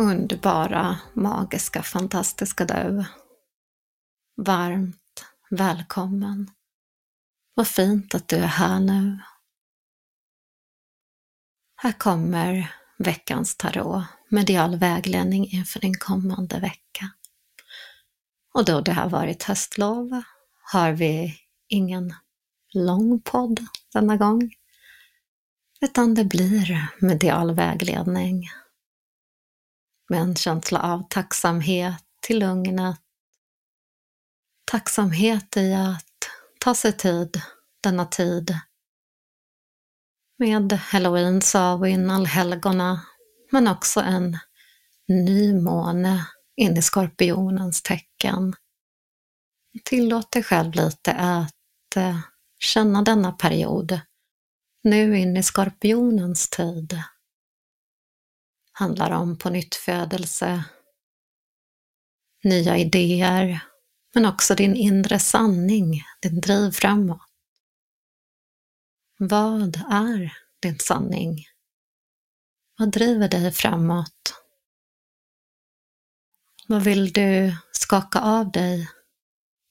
Underbara, magiska, fantastiska du. Varmt välkommen. Vad fint att du är här nu. Här kommer veckans tarot, medial vägledning inför din kommande vecka. Och då det har varit höstlov har vi ingen lång podd denna gång, utan det blir medial vägledning med en känsla av tacksamhet till lugnet. Tacksamhet i att ta sig tid denna tid med halloween, Samhain, allhelgona, men också en ny måne in i skorpionens tecken. Tillåt dig själv lite att eh, känna denna period nu in i skorpionens tid handlar om på nytt födelse, nya idéer, men också din inre sanning, din driv framåt. Vad är din sanning? Vad driver dig framåt? Vad vill du skaka av dig?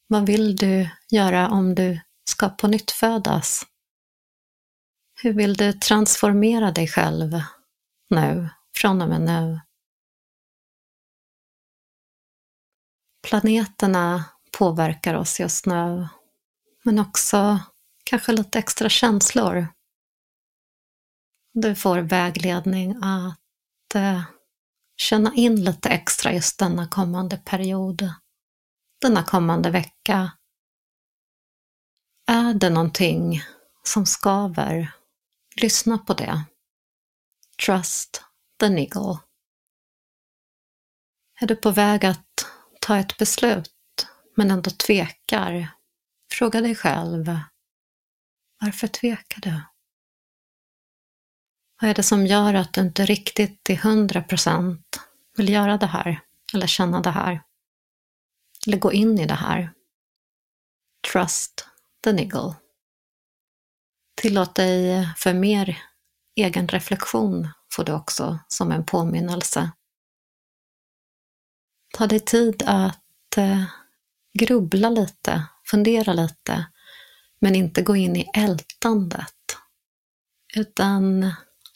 Vad vill du göra om du ska på nytt födas? Hur vill du transformera dig själv nu? Från och med nu. Planeterna påverkar oss just nu, men också kanske lite extra känslor. Du får vägledning att eh, känna in lite extra just denna kommande period, denna kommande vecka. Är det någonting som skaver? Lyssna på det. Trust the niggle. Är du på väg att ta ett beslut men ändå tvekar? Fråga dig själv, varför tvekar du? Vad är det som gör att du inte riktigt till hundra procent vill göra det här eller känna det här? Eller gå in i det här? Trust the niggle. Tillåt dig för mer egen reflektion får du också som en påminnelse. Ta dig tid att eh, grubbla lite, fundera lite, men inte gå in i ältandet. Utan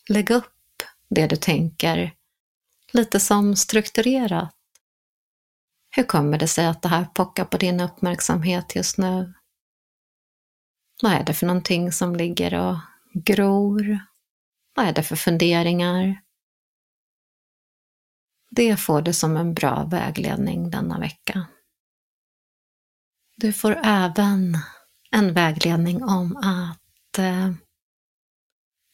lägg upp det du tänker lite som strukturerat. Hur kommer det sig att det här pockar på din uppmärksamhet just nu? Vad är det för någonting som ligger och gror vad är det för funderingar? Det får du som en bra vägledning denna vecka. Du får även en vägledning om att eh,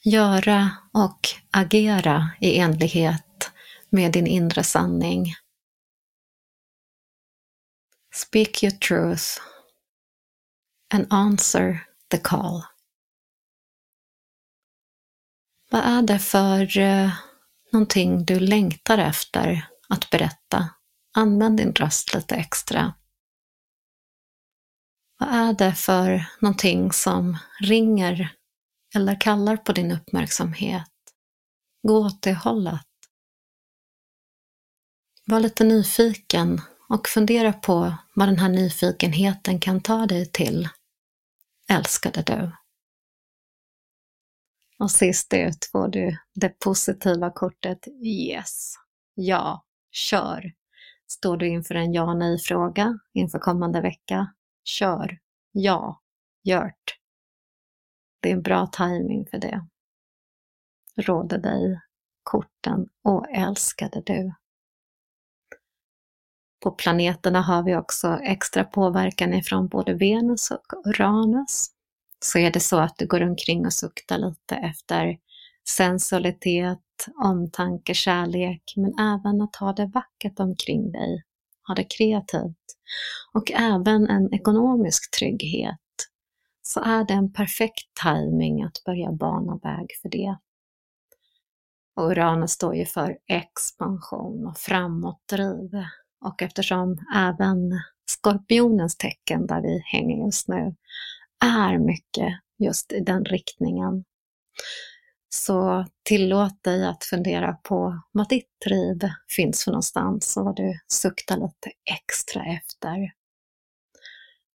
göra och agera i enlighet med din inre sanning. Speak your truth and answer the call. Vad är det för eh, någonting du längtar efter att berätta? Använd din röst lite extra. Vad är det för någonting som ringer eller kallar på din uppmärksamhet? Gå åt det hållet. Var lite nyfiken och fundera på vad den här nyfikenheten kan ta dig till. Älskade du. Och sist ut får du det positiva kortet Yes. Ja, kör. Står du inför en ja nej-fråga inför kommande vecka? Kör. Ja, gjort. Det är en bra timing för det. Råder dig korten och älskade du. På planeterna har vi också extra påverkan ifrån både Venus och Uranus så är det så att du går omkring och suktar lite efter sensualitet, omtanke, kärlek, men även att ha det vackert omkring dig, ha det kreativt och även en ekonomisk trygghet, så är det en perfekt timing att börja bana väg för det. Och Uranus står ju för expansion och framåtdriv och eftersom även skorpionens tecken där vi hänger just nu är mycket just i den riktningen. Så tillåt dig att fundera på vad ditt driv finns för någonstans och vad du suktar lite extra efter.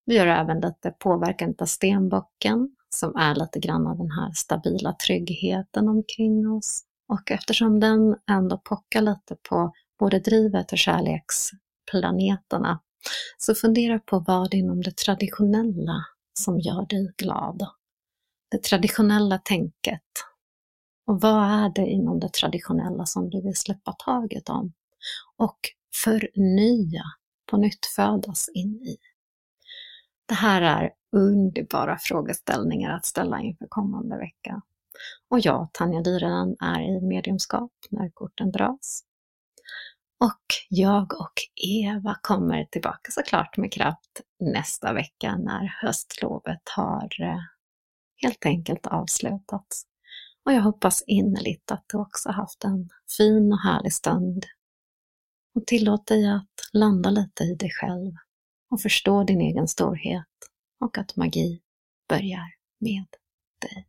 Vi gör även lite påverkan av stenbocken som är lite grann av den här stabila tryggheten omkring oss. Och eftersom den ändå pockar lite på både drivet och kärleksplaneterna, så fundera på vad inom det traditionella som gör dig glad. Det traditionella tänket. Och vad är det inom det traditionella som du vill släppa taget om? Och förnya, på nytt födas in i. Det här är underbara frågeställningar att ställa inför kommande vecka. Och jag, Tanja Dyrenen, är i mediumskap när korten dras. Och jag och Eva kommer tillbaka såklart med kraft nästa vecka när höstlovet har eh, helt enkelt avslutats. Och jag hoppas innerligt att du också haft en fin och härlig stund. Och tillåt dig att landa lite i dig själv och förstå din egen storhet och att magi börjar med dig.